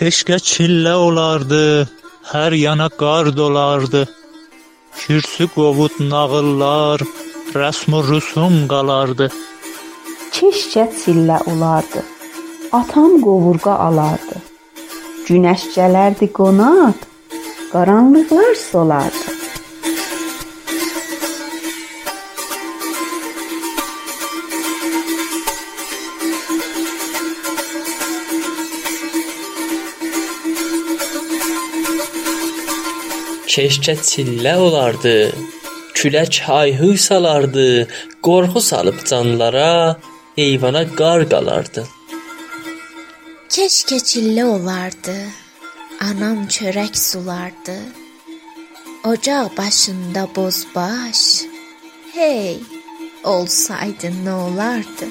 Keşke çillə olardı, hər yana qar dolardı. Kürsü qovut nağıllar, rəsm rusum qalardı. Keşkə çillə olardı. Atam qovurqa alardı. Günəş gələrdi qonaq, qaranlıqlar solardı. Keşkə çillə olardı. Külək hay-huy salardı, qorxu salıb canlara, eyvana qar qalardı. Keşke çillə olardı. Anam çörək sulardı. Ocaq başında bozbaş. Hey, olsaydı nə olardı?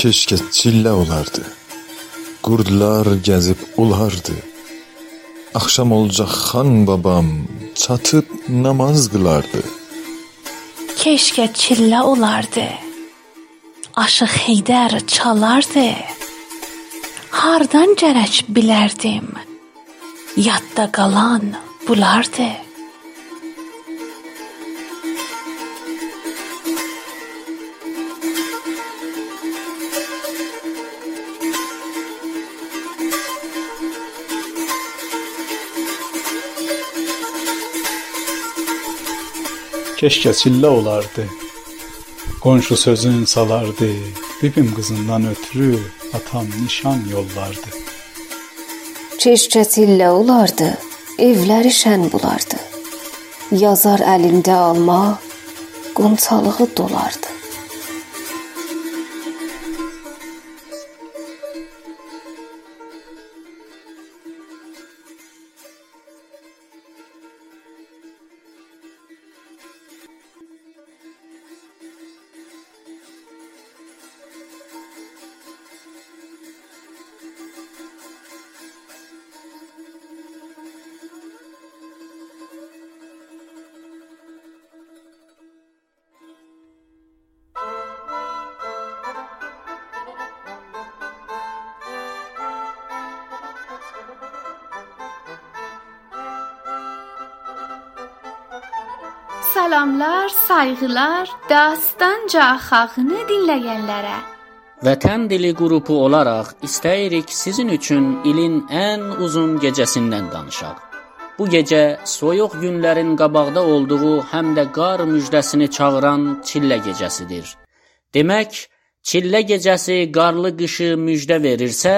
Keşke çillə olardı. Qurdlar gəzib ulardı. Axşam olacaq xan babam çatıb namaz qılardı. Keşke çillə olardı. Aşıq Heydər çalardı. Hardan gərək bilərdim. Yadda qalan bulardı. Keşke çillə olardı. Qonşu sözün salardı. Bibim qızından ötürü atam nişan yollardı. Keşkə çillə olardı, evləri şən bulardı. Yazar əlində alma, qonçalığı dolardı. Salamlar, sayğılar Dastanca xalqını dinləyənlərə. Vətən dili qrupu olaraq istəyirik sizin üçün ilin ən uzun gecəsindən danışaq. Bu gecə soyuq günlərin qabaqda olduğu həm də qar müjdəsini çağıran çillə gecəsidir. Demək, çillə gecəsi qarlı qışı müjdə verirsə,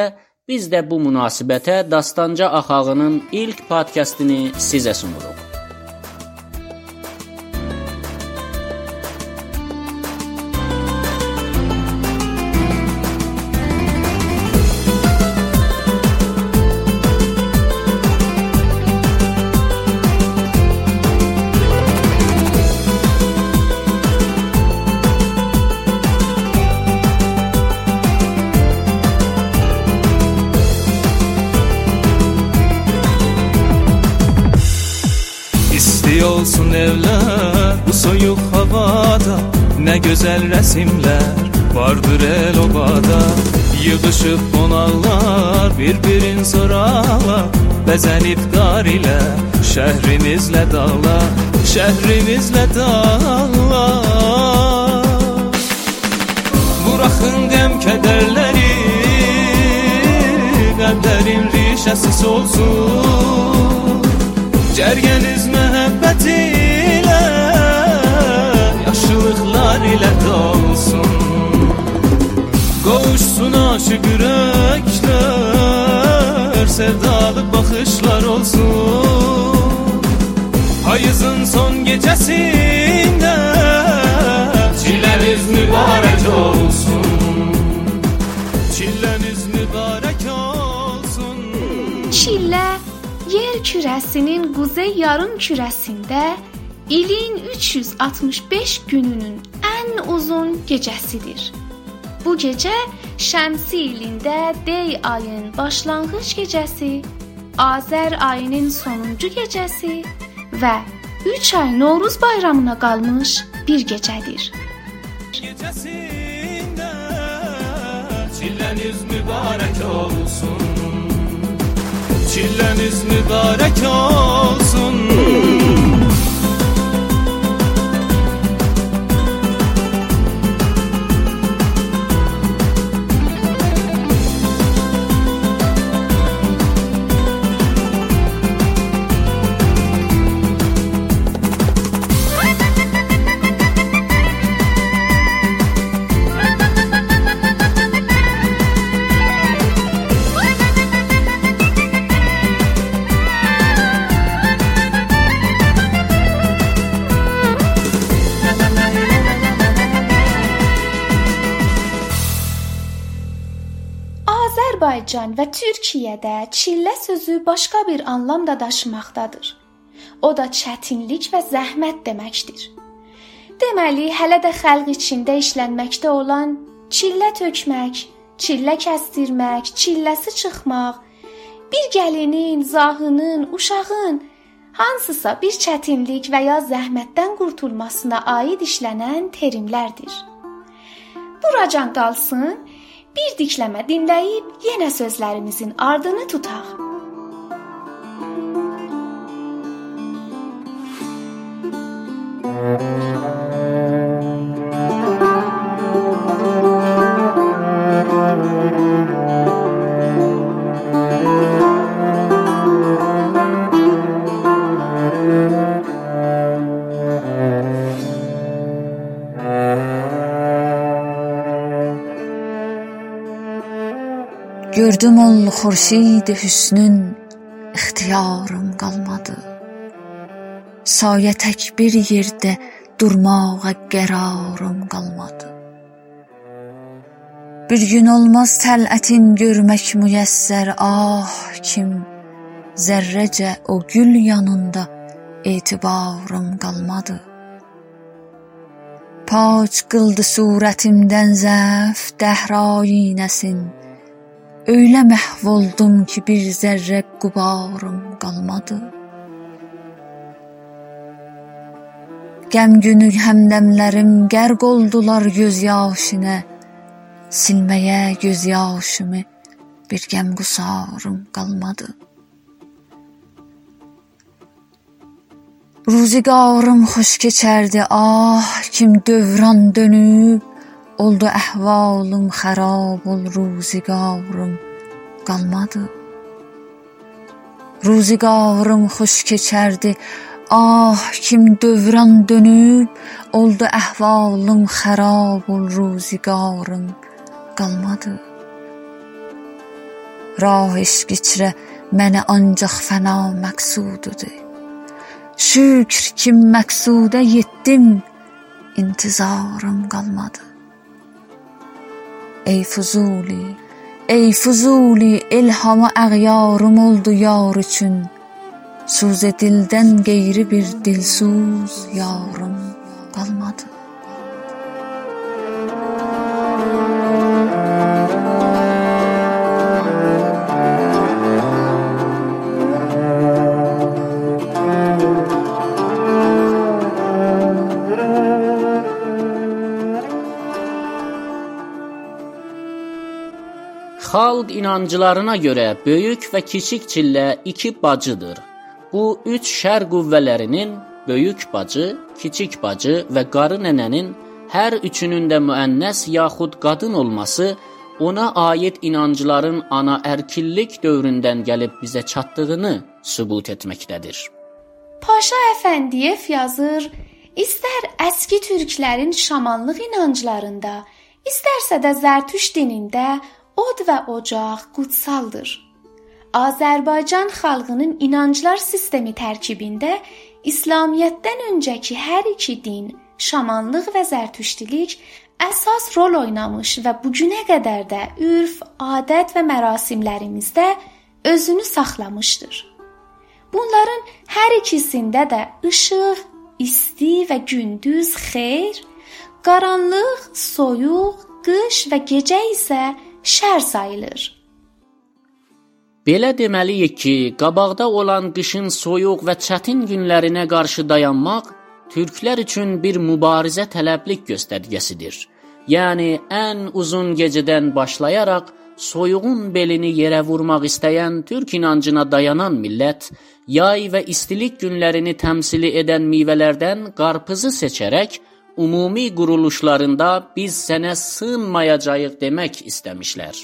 biz də bu münasibətə Dastanca axağının ilk podkastını sizə sunuruq. evler Bu soyuk havada ne güzel resimler Vardır el obada. Yığışıp konaklar birbirin sorarlar Bezenip dar ile şehrimizle dağlar Şehrimizle dağlar. Bırakın dem kederleri Kalplerin rişesi solsun Cergenizme İlə dolsun Qovuşsun aşıq ürəklər Sevdalı baxışlar olsun. Payızın son gecəsində Çilləniz mübarək olsun. Çilləniz mübarək olsun. Yer kürəsinin quzey yarım kürəsində ilin 365 gününün ən uzun gecəsidir. Bu gecə Şəmsi ilində Dey ayın başlanğıc gecəsi, Azər ayının sonuncu gecəsi və 3 ay Novruz bayramına qalmış bir gecədir. Gecəsində çilləniz mübarək olsun. Çilləniz mübarək olsun. Və Türkiyədə çillə sözü başqa bir anlam da daşımaqdadır. O da çətinlik və zəhmət deməkdir. Deməli, hələ də xalq içində işlənməkdə olan çillə tökmək, çillə kəstirmək, çilləsi çıxmaq, bir gəlinin, zahının, uşağın hansısa bir çətinlik və ya zəhmətdən qurtulmasına aid işlənən terimlərdir. Buracan qalsın, bir dikləmə dinləyib yenə sözlərimizin ardını tutaq. Gördüm ol xurşid hüsnün ixtiyarım qalmadı. Sayə tək bir yerdə durmağa qərarım qalmadı. Bir gün olmaz tələtin görmək müyəssər ah kim zərrəcə o gül yanında etibarım qalmadı. Paç qıldı surətimdən zəf dəhrayinəsin. Öylə məhv oldum ki, bir zərrə qubarım qalmadı. Qəm günü həmdəmlərim qərq oldular göz yaşına. Silməyə göz yaşımı bir qəm qusarım qalmadı. Ruzigarım xoş keçərdi, ah kim dövran dönüb Oldu əhvalım xarab ol ruzigarım qalmadı. Ruzigarım xoş keçərdi. Ah kim dövran dönüb oldu əhvalım xarab ol ruzigarım qalmadı. Rah eşq içrə mənə ancaq fəna məqsududur. Şükr ki məqsudə yetdim, intizarım qalmadı. Ey Fuzuli, ey Fuzuli, ilhamı əğyarım oldu yar üçün. Suzə dildən qeyri bir dilsuz yarım qalmadı. Xalq inanclarına görə böyük və kiçik çillə iki bacıdır. Bu üç şər qüvvələrinin böyük bacı, kiçik bacı və qarı nənənin hər üçünün də müənnəs yaxud qadın olması ona aid inancların ana ərkillik dövründən gəlib bizə çatdığını sübut etməkdədir. Paşa Əfəndiyev yazır, istər əski türklərin şamanlıq inanclarında, istərsə də Zərtüş dinində od və ocaq qutsaldır. Azərbaycan xalqının inanclar sistemi tərkibində İslamiyyətdən öncəki hər iki din, şamanlıq və zərtüştilik əsas rol oynamış və bu günə qədər də ürf, adət və mərasimlərimizdə özünü saxlamışdır. Bunların hər ikisində də işıq, isti və gündüz xeyr, qaranlıq, soyuq, qış və gecə isə şər sayılır. Belə deməliyik ki, qabaqda olan qışın soyuq və çətin günlərinə qarşı dayanmaq türklər üçün bir mübarizə tələblik göstərgəsidir. Yəni ən uzun gecədən başlayaraq soyuğun belini yerə vurmaq istəyən türk inancına dayanan millət yay və istilik günlərini təmsil edən meyvələrdən qarpızı seçərək ümumi quruluşlarında biz sənə sığınmayacağıq demək istəmişlər.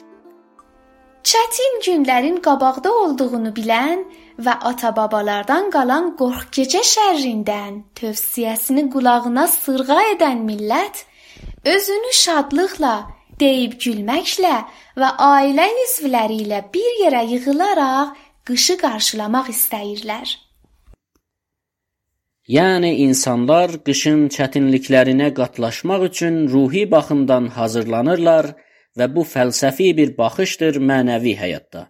Çətin günlərin qabaqda olduğunu bilən və ata-babalardan qalan qorx-gecə şərrindən tövsiyəsini qulağına sırğa edən millət özünü şadlıqla, deyib gülməklə və ailə üzvləri ilə bir yerə yığılaraq qışı qarşılamaq istəyirlər. Yəni insanlar qışın çətinliklərinə qatlaşmaq üçün ruhi baxımdan hazırlanırlar və bu fəlsəfi bir baxışdır mənəvi həyatda.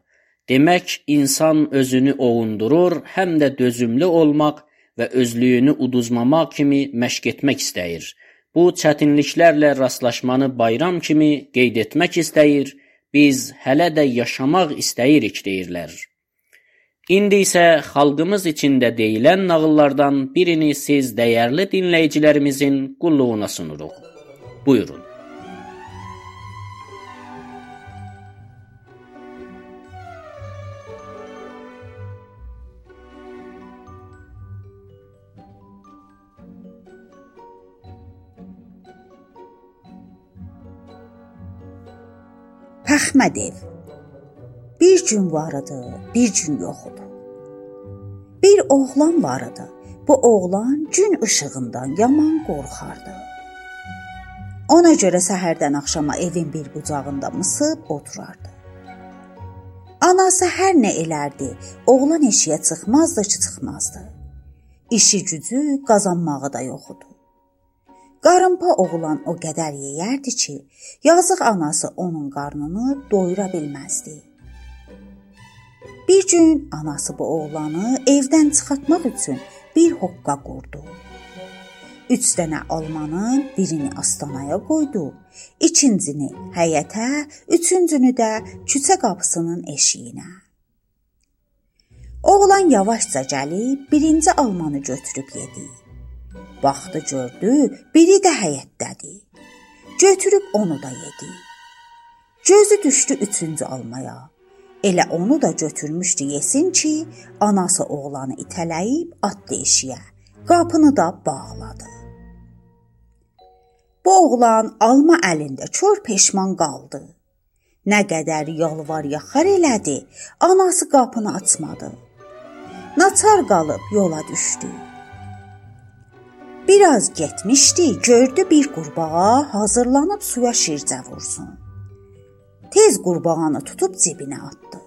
Demək, insan özünü ovundurur, həm də dözümlü olmaq və özlüyünü uduzmamaq kimi məşq etmək istəyir. Bu çətinliklərlə rastlaşmanı bayram kimi qeyd etmək istəyir. Biz hələ də yaşamaq istəyirik deyirlər. İndi isə xalqımız içində deyilən nağıllardan birini siz dəyərli dinləyicilərimizin qulluğuna sunuruq. Buyurun. Pəxmə dev. Bir gün var idi, bir gün yox idi. Bir oğlan var idi. Bu oğlan gün işığından yaman qorxardı. Ona görə səhərdən axşama evin bir bucağında mısıb oturardı. Anası hər nə elərdi, oğlan eşiyə çıxmazdı ki, çıxmazdı. İşi gücü qazanmağı da yox idi. Qarınpa oğlan o qədər yeyərdi ki, yazıq anası onun qarnını doyura bilməzdi. Bir gün anası bu oğlanı evdən çıxartmaq üçün bir hoqqa qurdu. 3 dənə almanın birini astanaya qoydu, ikincini həyətə, üçüncünü də küçə qapısının eşiyinə. Oğlan yavaşca gəlib birinci almanı götürüb yedi. Baxdı gördü, biri də həyətdədir. Götürüb onu da yedi. Gözü düşdü üçüncü almaya. Elə onu da götürmüşdü yesin ki, anası oğlanı itələyib atdı eşiyə. Qapını da bağladı. Bu oğlan alma əlində çor peşman qaldı. Nə qədər yalvar yaxar elədi, anası qapını açmadı. Naçar qalıb yola düşdü. Biraz getmişdi, gördü bir qurbağa hazırlanıb suya şircə vursun. Tez qurbağanı tutub cibinə atdı.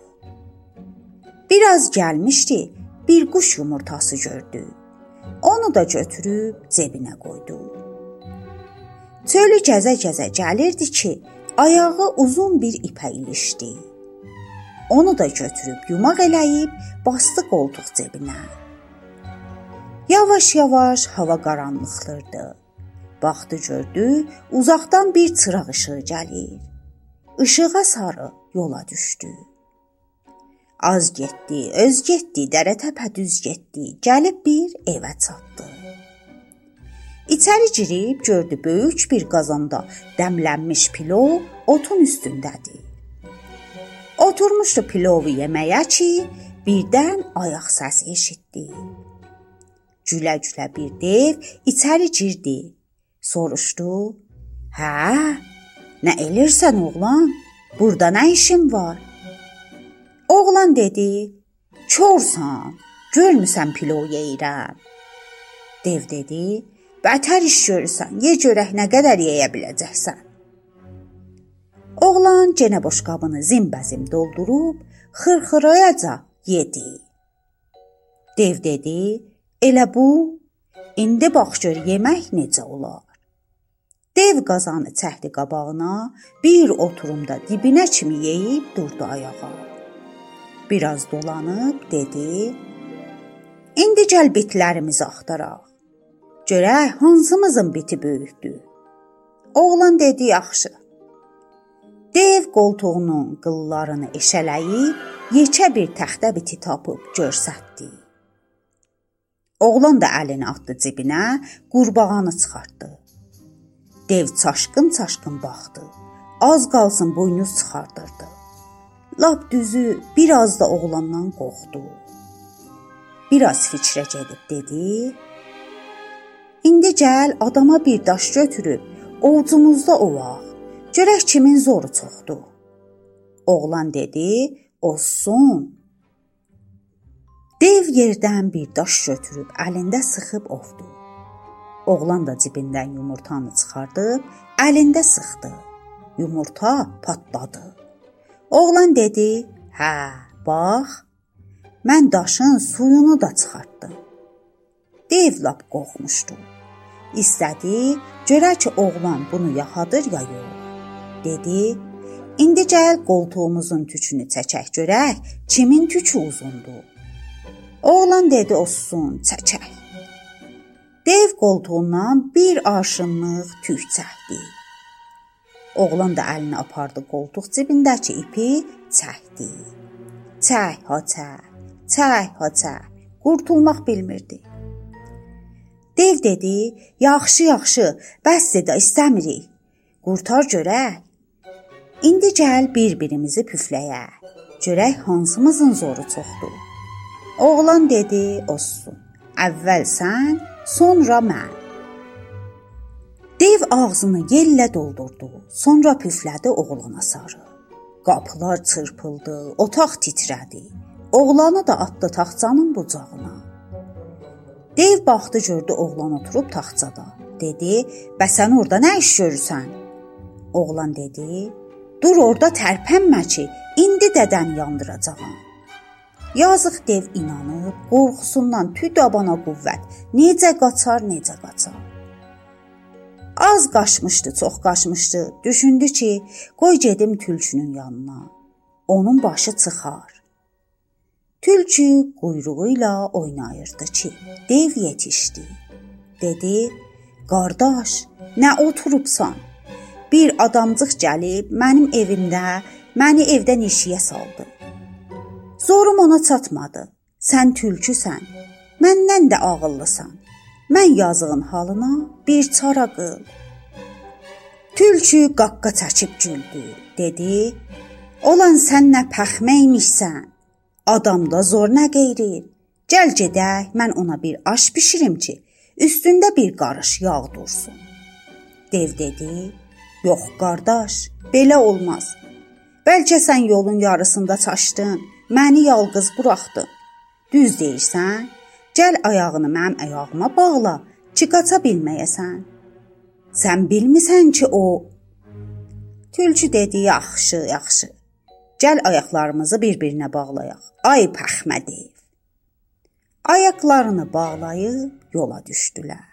Biraz gəlmişdi, bir quş yumurtası gördü. Onu da götürüb cebinə qoydu. Çölü gəzə-gəzə gəlirdi ki, ayağı uzun bir ipə ilişdi. Onu da götürüb yumaq eləyib bastı qoltuq cebinə. Yavaş-yavaş hava qaranlıqlırdı. Baxdı gördü, uzaqdan bir çıraq işığı gəlir. İşığa sarı yola düşdü. Az getdi, öz getdi, dərə təpə düz getdi, gəlib bir evə çatdı. İçəri girib gördü böyük bir qazanda dəmlənmiş pilov otun üstündədir. Oturmuşdu pilovu yeməyə ki, birdən ayaq səsi eşitdi. Gülə-gülə bir dev içəri girdi. Soruşdu: "Hə? Nə elirsən oğlan? Burada nə işin var?" Oğlan dedi: "Korsan, görmüsən pilov yeyirəm." Dev dedi: "Bətər iş görürsən, ye görək nə qədər yeyə biləcəksən." Oğlan yenə boşqabını zimbəzim doldurub xırxırayaca yedi. Dev dedi: Elə bu indi bax gör yemək necə olar. Dev qazanı çəkdi qabağına, bir oturumda dibinə kimi yeyib durdu ayağa. Biraz dolanıb dedi: İndi gəl bitlərimizi axtaraq. Görək hansımızın biti böyükdür. Oğlan dedi yaxşı. Dev qoltuğunun qıllarını eşələyib yekə bir təxtə biti tapıb görsətdi. Oğlan da əlini atdı cibinə, qurbağanı çıxartdı. Dev çaşqın-çaşqın baxdı. Az qalsın boynuz çıxardırdı. Lap düzü biraz da oğlandan qorxdu. Biraz fikrə gedib dedi: İndi gəl adama bir daş götürüb ovucumuzda ovaq. Görək kimin zoru çoxdur. Oğlan dedi: "Olsun." Dev yerdən bir daş götürüb əlində sıxıb ovdu. Oğlan da cibindən yumurtanı çıxardıb əlində sıxdı. Yumurta patladı. Oğlan dedi: "Hə, bax, mən daşın suyunu da çıxartdım." Dev lap qorxmuşdu. İstədi, görək ki, oğlan bunu yaxadır ya yox. Dedi: "İndi gəl qoltuğumuzun tükünü çəkək görək, kimin tükü uzundur." Oğlan dedi: "Olsun, çəkək." Dev qoltuğundan bir arşınlıq tük çəkdi. Oğlan da əlini apardı qoltuq cibindəki ipi çəkdi. Çək, ha çək. Çək, ha çək. Qurtulmaq bilmirdi. Dev dedi: "Yaxşı, yaxşı, bəsdir də istəmirik. Qurtar görək." İndi gəl bir-birimizi püfləyək. Görək hansımızın zoru çoxdur. Oğlan dedi: "Olsun. Əvvəl sən, sonra mən." Dev ağzını yellə doldurdu, sonra püflədi oğlana sarı. Qapılar çırpıldı, otaq titrədi. Oğlanı da atdı taxtçanın bucağına. Dev baxdı gördü oğlan oturub taxtçada. Dedi: "Bəs sən orada nə iş görürsən?" Oğlan dedi: "Dur orada tərpənmə ki, indi dədən yandıracağam." Yazıq dev inanıb, qorxusundan tüdabana qüvvət, necə qaçar, necə qaçar. Az qaçmışdı, çox qaçmışdı. Düşündü ki, qoy gedim tülkünün yanına. Onun başı çıxar. Tülkü quyruğu ilə oynayırdı ki, dev yetişdi. Dedi: "Qardaş, nə oturubsan? Bir adamcıq gəlib mənim evimdə məni evdən eşiyə saldı. Zorum ona çatmadı. Sən tülküsən. Məndən də ağıllısan. Mən yazığın halına bir çara qıl." Tülkü qaqqa çəkib güldü. Dedi: "Olan sən nə pəxmə imişsən? Adamda zor nə qeyri? Gəl gedək, mən ona bir aş bişirim ki, üstündə bir qarış yağ dursun." Dev dedi: "Yox qardaş, belə olmaz. Bəlkə sən yolun yarısında çaşdın, məni yalqız buraxdın. Düz deyirsən? Gəl ayağını mənim ayağıma bağla, ki qaça bilməyəsən." Sən bilmisən ki o Tülkü dedi: "Yaxşı, yaxşı. Gəl ayaqlarımızı bir-birinə bağlayaq. Ay pəxmə dev." Ayaqlarını bağlayıb yola düşdülər.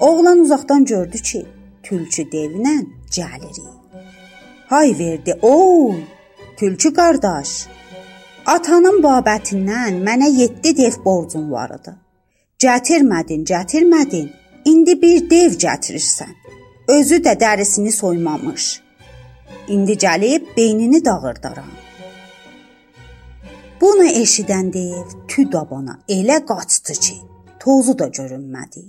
Oğlan uzaqdan gördü ki, tülkü devlə gəlirik. Hay verdi: "Oy, tülkü qardaş, atanın babətindən mənə 7 dev borcum var idi. Gətirmədin, gətirmədin. İndi bir dev gətirirsən. Özü də dərisini soymamış. İndi gəlib beynini dağırdaram." Bunu eşidən dev tüdabana elə qaçdı ki, tozu da görünmədi.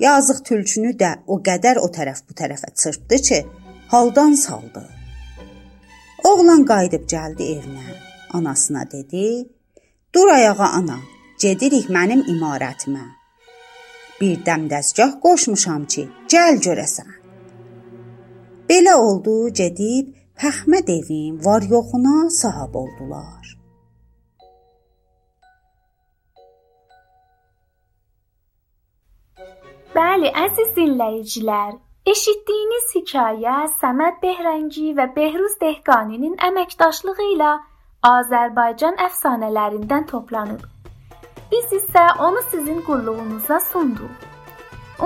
Yazıq tülkünü də o qədər o tərəf bu tərəfə çırpdı ki, haldan saldı. Oğlan qayıdıb gəldi evinə. Anasına dedi: "Dur ayağa ana, gedirik mənim imarətimə. Bir dəm dəzgah qoşmuşam ki, gəl görəsən." Belə oldu, gedib Pəxmə devin var-yoxuna sahib oldular. Bəli, əziz dinləyicilər, eşitdiyiniz hekayə Səməd Behrəngi və Behruz Dehqaninin əməkdaşlığı ilə Azərbaycan əfsanələrindən toplanıb. Biz isə onu sizin qulluğunuza sunduq.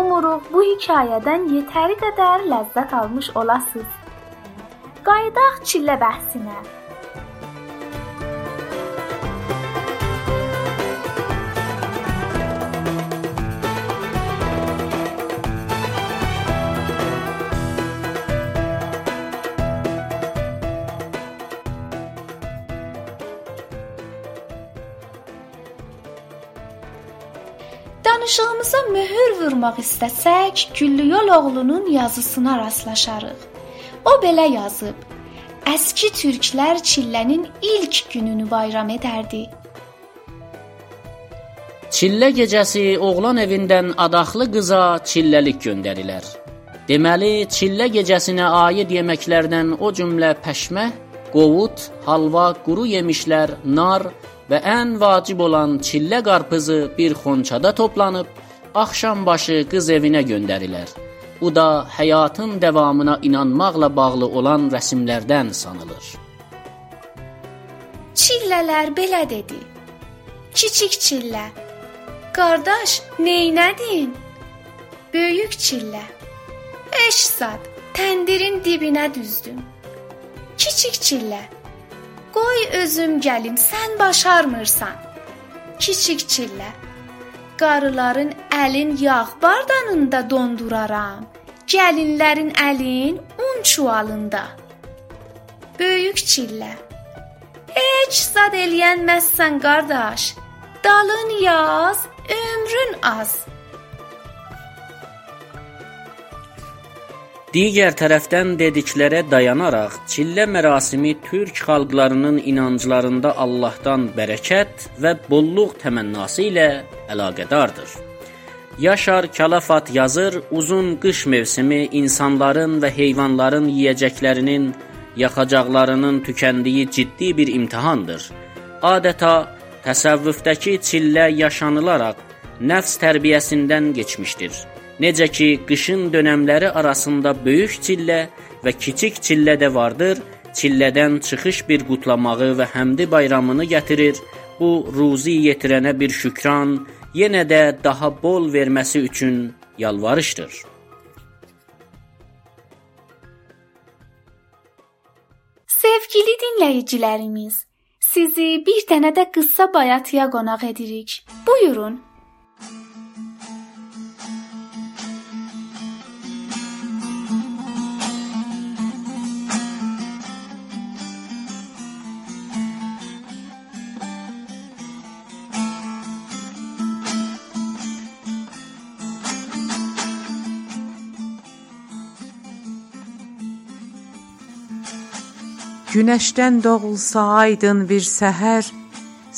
Umuruq bu hekayədən yetəri qədər ləzzət almış olasınız. Qayıdaq çillə bəhsinə. Vurmaq istəsək, Güllüyol oğlunun yazısına rastlaşarıq. O belə yazıb: Əski türklər çillənin ilk gününü bayram edərdi. Çillə gecəsi oğlan evindən adaxlı qıza çilləlik göndərilər. Deməli, çillə gecəsinə aid yeməklərdən o cümlə pəşmə, qovut, halva, quru yemişlər, nar və ən vacib olan çillə qarpızı bir xonçada toplanıb axşam başı qız evinə göndərilər. Bu da həyatın davamına inanmaqla bağlı olan rəsmlərdən sanılır. Çillələr belə dedi. Kiçik çillə. Qardaş, neynədin? Böyük çillə. Eş zad, təndirin dibinə düzdüm. Kiçik çillə. Qoy özüm gəlim, sən başarmırsan. Kiçik çillə. Qarıların əlin yağ bardanında donduraram. Gəlinlərin əlin un çuvalında. Böyük çillə. Heç zad eləyənməzsən qardaş. Dalın yaz, ömrün az. Digər tərəfdən dediklərə dayanaraq, çillə mərasimi türk xalqlarının inanclarında Allahdan bərəkət və bolluq təmənnası ilə əlaqədardır. Yaşar Kalafat yazır, uzun qış mövsümü insanların və heyvanların yeyəcəklərinin, yaxacaqlarının tükəndiyi ciddi bir imtahandır. Adətə təsəvvüfdəki çillə yaşanılaraq nəfs tərbiyəsindən keçmişdir. Necə ki, qışın dönəmləri arasında böyük çillə və kiçik çillə də vardır, çillədən çıxış bir qutlamağı və həmdi bayramını gətirir. Bu ruzi yetirənə bir şükran, yenə də daha bol verməsi üçün yalvarışdır. Sevgili dinləyicilərimiz, sizi bir dənə də qıssa bayatıya qonaq edirik. Buyurun. Günəşdən doğulsa aydın bir səhər,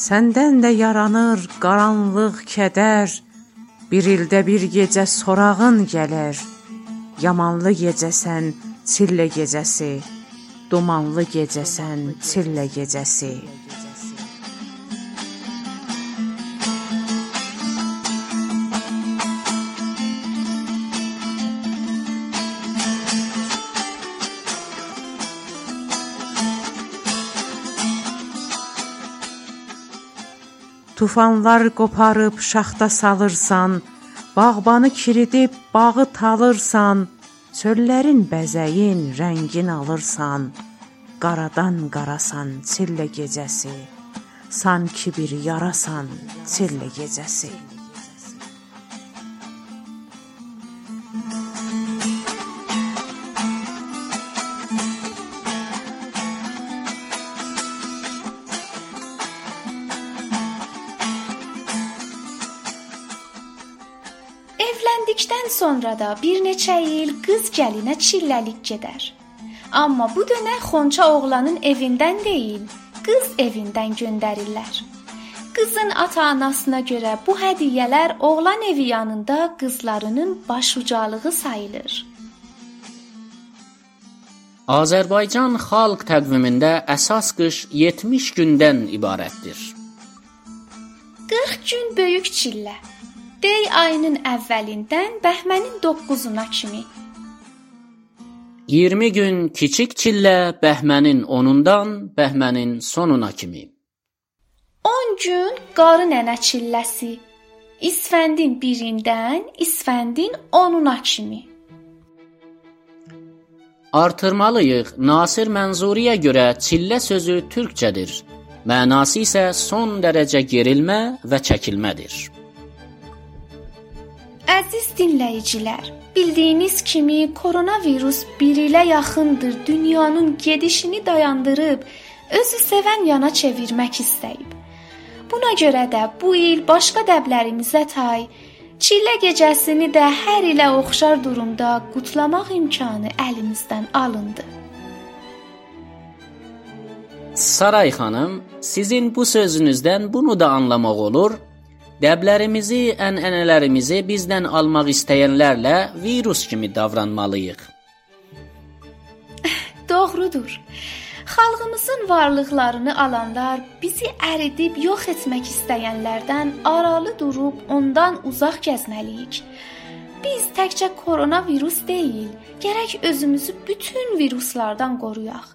səndən də yaranır qaranlıq, kədər. Bir ildə bir gecə sorağın gələr. Yamanlı gecəsən, çillə gecəsi. Dumanlı gecəsən, çillə gecəsi. Tufanlar qoparıb şaxta salırsan, bağbanı kiridib bağı talırsan, çöllərin bəzəyin rəngin alırsan, qaradan qarasan çillə gecəsi, sanki bir yarasan çillə gecəsi. Evləndikdən sonra da bir neçə il qız gəlinə çilləlik gedər. Amma bu dönə Xonça oğlanın evindən deyil, qız evindən göndərirlər. Qızın ata-anasına görə bu hədiyyələr oğlan evi yanında qızlarının başucalığı sayılır. Azərbaycan xalq təqvimində əsas qış 70 gündən ibarətdir. 40 gün böyük çillə. Dey ayının əvvəlindən bəhmənin 9-una kimi. 20 gün kiçik çillə bəhmənin 10-undan bəhmənin sonuna kimi. 10 gün qarı nənə çilləsi. İsfəndin 1-dən İsfəndin 10-una kimi. Artırmalıyıq. Nasir Mənzuriyə görə çillə sözü türkçədir. Mənası isə son dərəcə gerilmə və çəkilmədir. Əziz dinləyicilər, bildiyiniz kimi koronavirus 1 ilə yaxındır dünyanın gedişini dayandırıb özü sevən yana çevirmək istəyib. Buna görə də bu il başqa dəblərimizə tay Çillə gecəsini də hər ilə oxşar durumda qutlamaq imkanı əlimizdən alındı. Saray xanım, sizin bu sözünüzdən bunu da anlamaq olur. Dəblərimizi, ənənələrimizi bizdən almaq istəyənlərlə virus kimi davranmalıyıq. Doğrudur. Xalqımızın varlıqlarını alanlar bizi əridib yox etmək istəyənlərdən aralı durub ondan uzaq gəzməliyik. Biz təkcə koronavirus deyil, gərək özümüzü bütün viruslardan qoruyaq.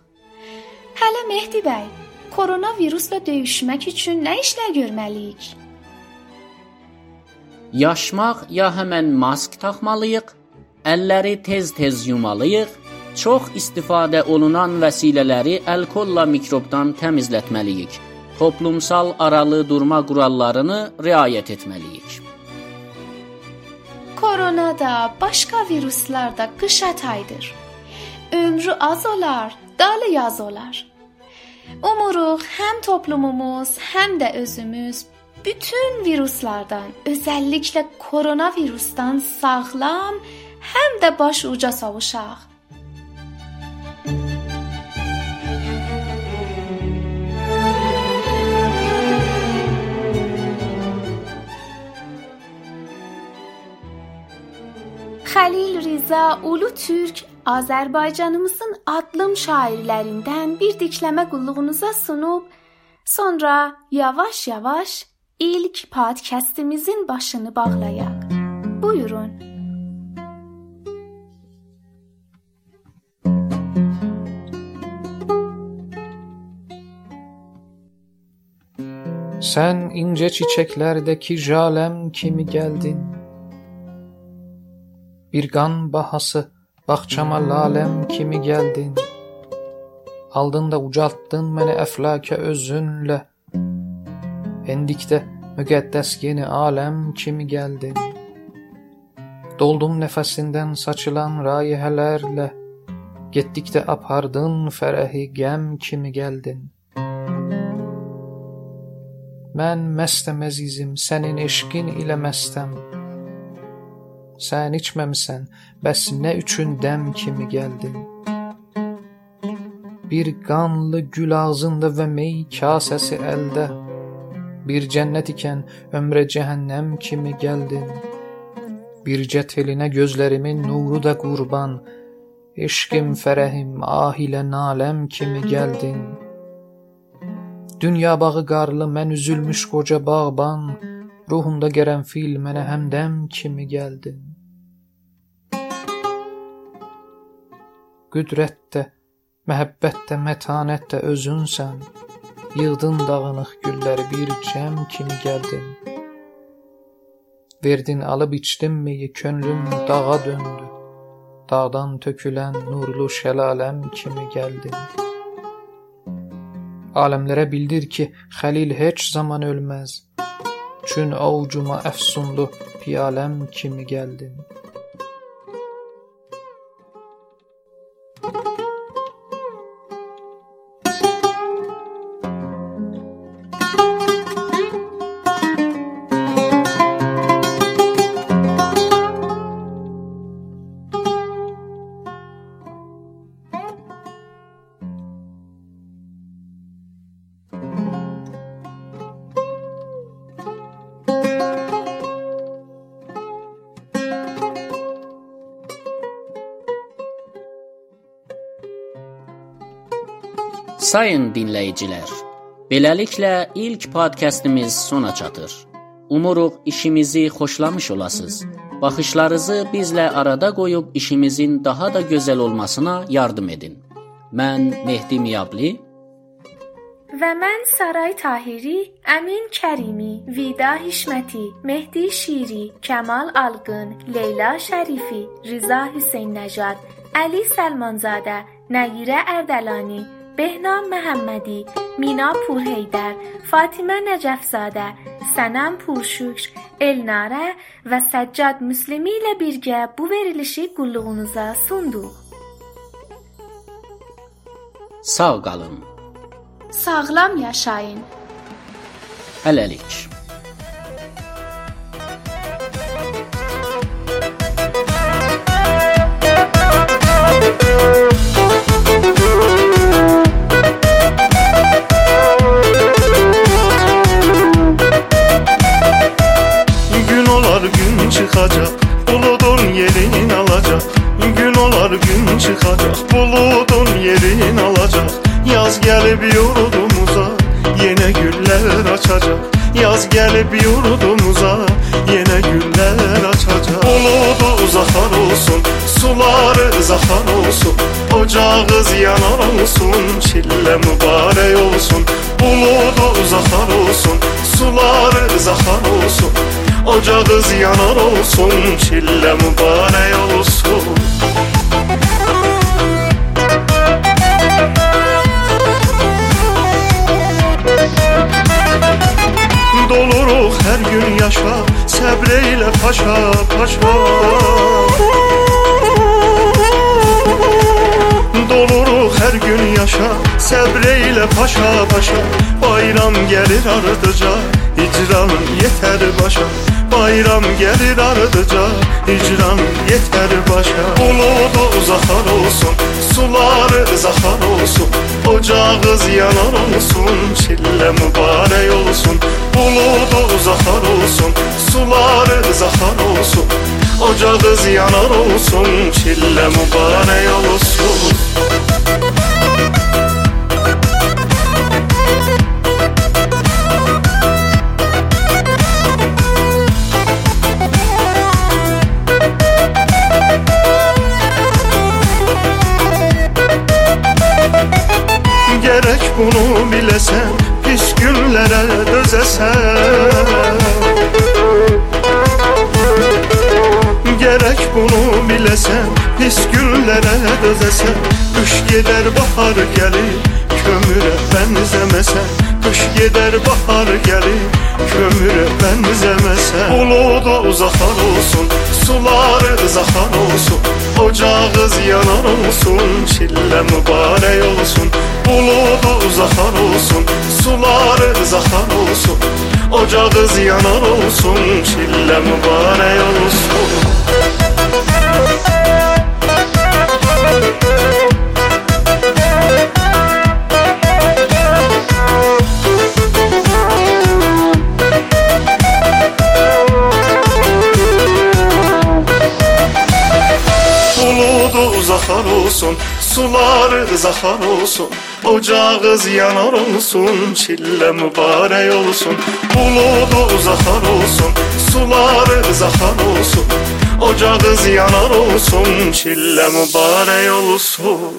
Hələ Mehdi bəy, koronavirusla döyüşmək üçün nə işlər görməliyik? Yaşmaq ya həmən mask taxmalıyıq, əlləri tez-tez yumalıyıq, çox istifadə olunan vəsilələri alkolla mikrobdan təmizlətməliyik. Toplumsal aralı durma qurallarını riayət etməliyik. Korona da, başqa viruslar da qış ataydır. Ömrü az olar, dalı yaz olar. Umuruq həm toplumumuz, həm də özümüz bütün viruslardan, özəlliklə koronavirusdan sağlam, həm də baş uca savuşaq. Xəlil Riza Ulu Türk Azərbaycanımızın adlım şairlərindən bir dikləmə qulluğunuza sunub, sonra yavaş-yavaş ilk podkastımızın başını bağlayaq. Buyurun. Sen ince çiçeklerdeki jalem kimi geldin. Bir qan bahası Bağçama laləm kimi gəldin. Aldın da ucaltdın məni əflakə özünlə. Endikdə müqəddəs yeni aləm kimi gəldin. Doldum nəfəsindən saçılan rayihələrlə. Getdikdə apardın fərəhi qəm kimi gəldin. Mən məstəm əzizim, sənin eşqin ilə məstəm. Sən içməmisən, bəs nə üçün dəm kimi gəldin? Bir qanlı gül ağzında və mey kasəsi əldə. Bir cennet iken ömre cehennem kimi geldin. Bir cetveline gözlerimin nuru da kurban. Eşkim ferehim ah ile nalem kimi geldin. Dünya bağı qarlı mən üzülmüş qoca bağban. Ruhumda gərən fil mənə həmdəm kimi geldin. Qüdrət də, məhəbbət də, mətanət. Yığdın dağınıq gülləri bir cəm kimi gəldin. Verdin alıb içdim meyi, könlüm dağa döndü. Dağdan tökülən nurlu şəlaləm kimi gəldin. Aləmlərə bildir ki, Xəlil heç zaman ölməz. Çün ovucuma əfsunlu piyaləm kimi gəldin. Sayın dinləyicilər, beləliklə ilk podkastımız sona çatır. Umuruq işimizi xoşlamış olasınız. Baxışlarınızı bizlə arada qoyub işimizin daha da gözəl olmasına yardım edin. Mən Mehdi Miyabli və mən Saray Tahiri, Əmin Kərimi, Vida Hişməti, Mehdi Şiri, Kəmal Alqın, Leyla Şərifi, Riza Hüseyn Nəcad, Əli Səlmanzadə, Nəyirə Ərdəlani, Behnam Məhəmmədi, Mina Purheydər, Fatimə Nəcəfzadə, Sənəm Purşükr, Elnarə və Səccad Müslimi ilə birgə bu verilişi qulluğunuza sunduq. Sağ qalın. Sağlam yaşayın. Hələlik. Çillə mübarək olsun. Buludu uzaxar olsun, suları zaxar olsun. Ocağız yanar olsun, çillə mübarək olsun. Doluruq hər gün yaşa, səbr eylə paşa, paşa. Doluruq hər gün yaşa, səbr eylə paşa, paşa. Bayram gəlir ardıca, icranın yetər başa. Bayram gəlir ardıca, icranın yetər başa. Buludu uzaxar olsun, suları zaxar olsun. Ocağız yanar olsun, çillə mübarək olsun. Buludu uzaxar olsun, suları zaxar olsun. Ocağız yanar olsun, çillə mübarək olsun. bunu bilesen Pis günlere dözesen. Gerek bunu bilesen Pis günlere dözesen. Kış gider bahar gelir Kömüre benzemesen. Kış gider bahar gelir Kömüre benzemesen. Buludu zahar olsun Suları zahar olsun. Ocağız yanar olsun, çillə mübarək olsun. Buludu uzaxar olsun, suları zaxar olsun. Ocağız yanar olsun, çillə mübarək olsun. Olsun, suları zaxar olsun. Ocağız yanar olsun, çillə mübarək olsun. Buludu uzaxar olsun, suları zaxar olsun. Ocağız yanar olsun, çillə mübarək olsun.